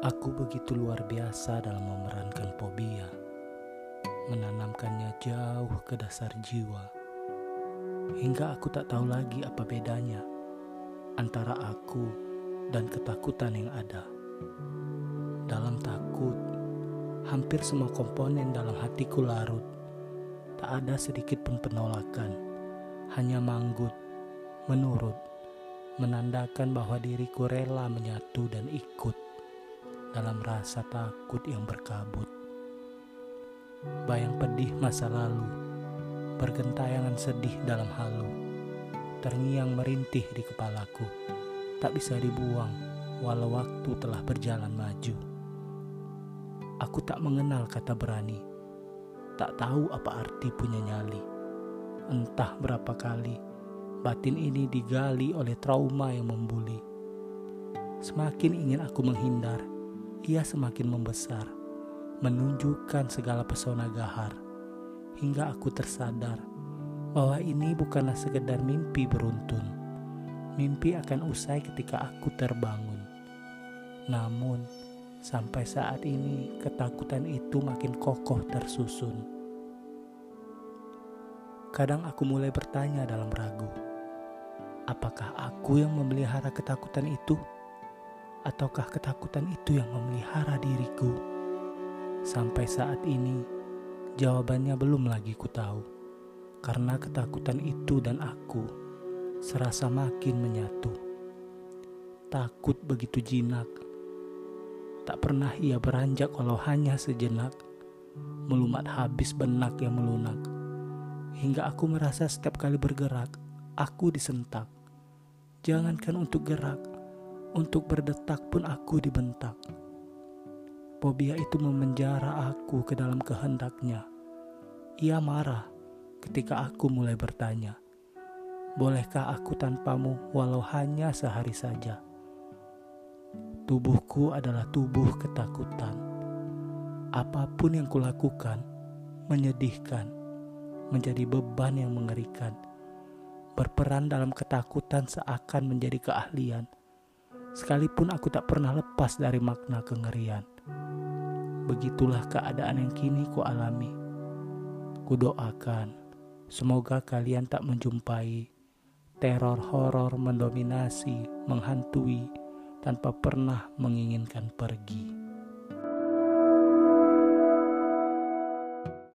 Aku begitu luar biasa dalam memerankan fobia, menanamkannya jauh ke dasar jiwa, hingga aku tak tahu lagi apa bedanya antara aku dan ketakutan yang ada. Dalam takut, hampir semua komponen dalam hatiku larut. Tak ada sedikit pun penolakan, hanya manggut, menurut, menandakan bahwa diriku rela menyatu dan ikut dalam rasa takut yang berkabut. Bayang pedih masa lalu, bergentayangan sedih dalam halu, terngiang merintih di kepalaku, tak bisa dibuang walau waktu telah berjalan maju. Aku tak mengenal kata berani, tak tahu apa arti punya nyali. Entah berapa kali batin ini digali oleh trauma yang membuli. Semakin ingin aku menghindar, ia semakin membesar, menunjukkan segala pesona gahar, hingga aku tersadar bahwa ini bukanlah sekedar mimpi beruntun. Mimpi akan usai ketika aku terbangun. Namun, sampai saat ini ketakutan itu makin kokoh tersusun. Kadang aku mulai bertanya dalam ragu, apakah aku yang memelihara ketakutan itu? Ataukah ketakutan itu yang memelihara diriku? Sampai saat ini, jawabannya belum lagi ku tahu. Karena ketakutan itu dan aku serasa makin menyatu. Takut begitu jinak. Tak pernah ia beranjak walau hanya sejenak. Melumat habis benak yang melunak. Hingga aku merasa setiap kali bergerak, aku disentak. Jangankan untuk gerak, untuk berdetak pun aku dibentak. Fobia itu memenjara aku ke dalam kehendaknya. Ia marah ketika aku mulai bertanya, "Bolehkah aku tanpamu walau hanya sehari saja?" Tubuhku adalah tubuh ketakutan. Apa pun yang kulakukan menyedihkan, menjadi beban yang mengerikan. Berperan dalam ketakutan seakan menjadi keahlian. Sekalipun aku tak pernah lepas dari makna kengerian. Begitulah keadaan yang kini ku alami. Kudoakan, semoga kalian tak menjumpai teror horor mendominasi, menghantui, tanpa pernah menginginkan pergi.